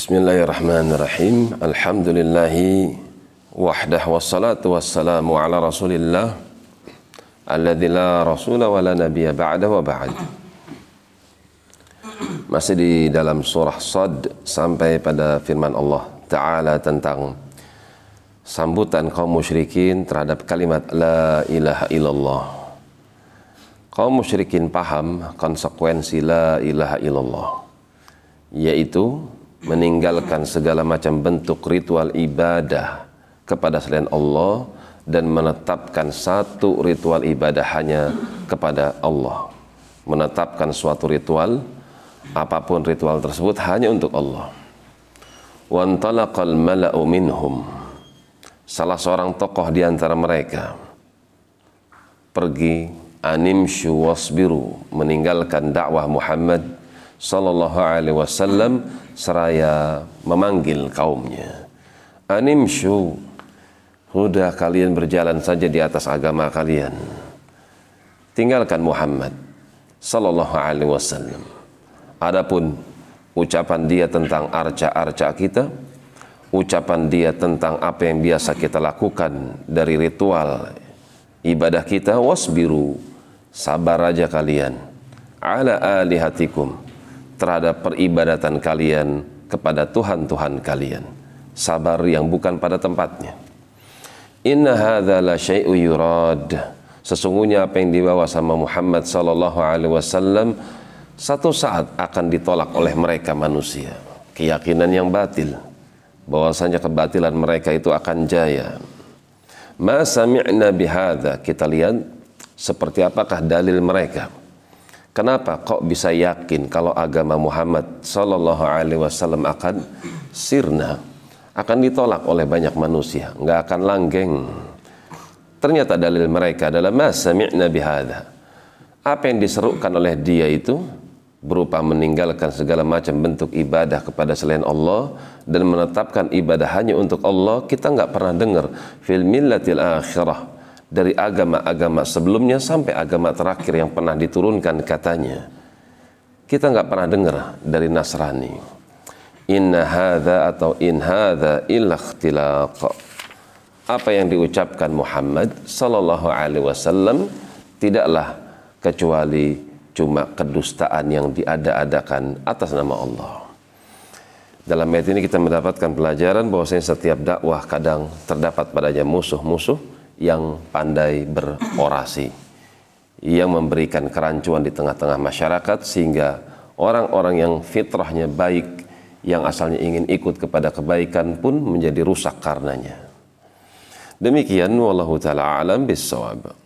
Bismillahirrahmanirrahim. Alhamdulillahi wahdah wassalatu wassalamu ala rasulillah alladzi la rasula wa la nabiyya ba'da wa ba'd. Masih di dalam surah Sad sampai pada firman Allah Ta'ala tentang sambutan kaum musyrikin terhadap kalimat La ilaha illallah. Kaum musyrikin paham konsekuensi La ilaha illallah, yaitu meninggalkan segala macam bentuk ritual ibadah kepada selain Allah dan menetapkan satu ritual ibadah hanya kepada Allah. Menetapkan suatu ritual apa pun ritual tersebut hanya untuk Allah. Wantalaqal mala'u minhum. Salah seorang tokoh di antara mereka pergi animshu wasbiru meninggalkan dakwah Muhammad sallallahu alaihi wasallam seraya memanggil kaumnya. Animshu, sudah kalian berjalan saja di atas agama kalian. Tinggalkan Muhammad sallallahu alaihi wasallam. Adapun ucapan dia tentang arca-arca kita, ucapan dia tentang apa yang biasa kita lakukan dari ritual ibadah kita, wasbiru, sabar aja kalian. Ala alihatikum, terhadap peribadatan kalian kepada Tuhan-Tuhan kalian. Sabar yang bukan pada tempatnya. Inna hadza la syai'u yurad. Sesungguhnya apa yang dibawa sama Muhammad sallallahu alaihi wasallam satu saat akan ditolak oleh mereka manusia. Keyakinan yang batil bahwasanya kebatilan mereka itu akan jaya. Ma sami'na bihadza. Kita lihat seperti apakah dalil mereka Kenapa kok bisa yakin kalau agama Muhammad Sallallahu Alaihi Wasallam akan sirna, akan ditolak oleh banyak manusia, nggak akan langgeng. Ternyata dalil mereka adalah masa nabi bihada. Apa yang diserukan oleh dia itu berupa meninggalkan segala macam bentuk ibadah kepada selain Allah dan menetapkan ibadah hanya untuk Allah. Kita nggak pernah dengar fil millatil akhirah dari agama-agama sebelumnya sampai agama terakhir yang pernah diturunkan katanya. Kita nggak pernah dengar dari Nasrani. Inna hadza atau in hadza illa. Apa yang diucapkan Muhammad sallallahu alaihi wasallam tidaklah kecuali cuma kedustaan yang diada-adakan atas nama Allah. Dalam ayat ini kita mendapatkan pelajaran bahwasanya setiap dakwah kadang terdapat padanya musuh-musuh yang pandai berorasi yang memberikan kerancuan di tengah-tengah masyarakat sehingga orang-orang yang fitrahnya baik yang asalnya ingin ikut kepada kebaikan pun menjadi rusak karenanya. Demikian wallahu taala alam bisawab.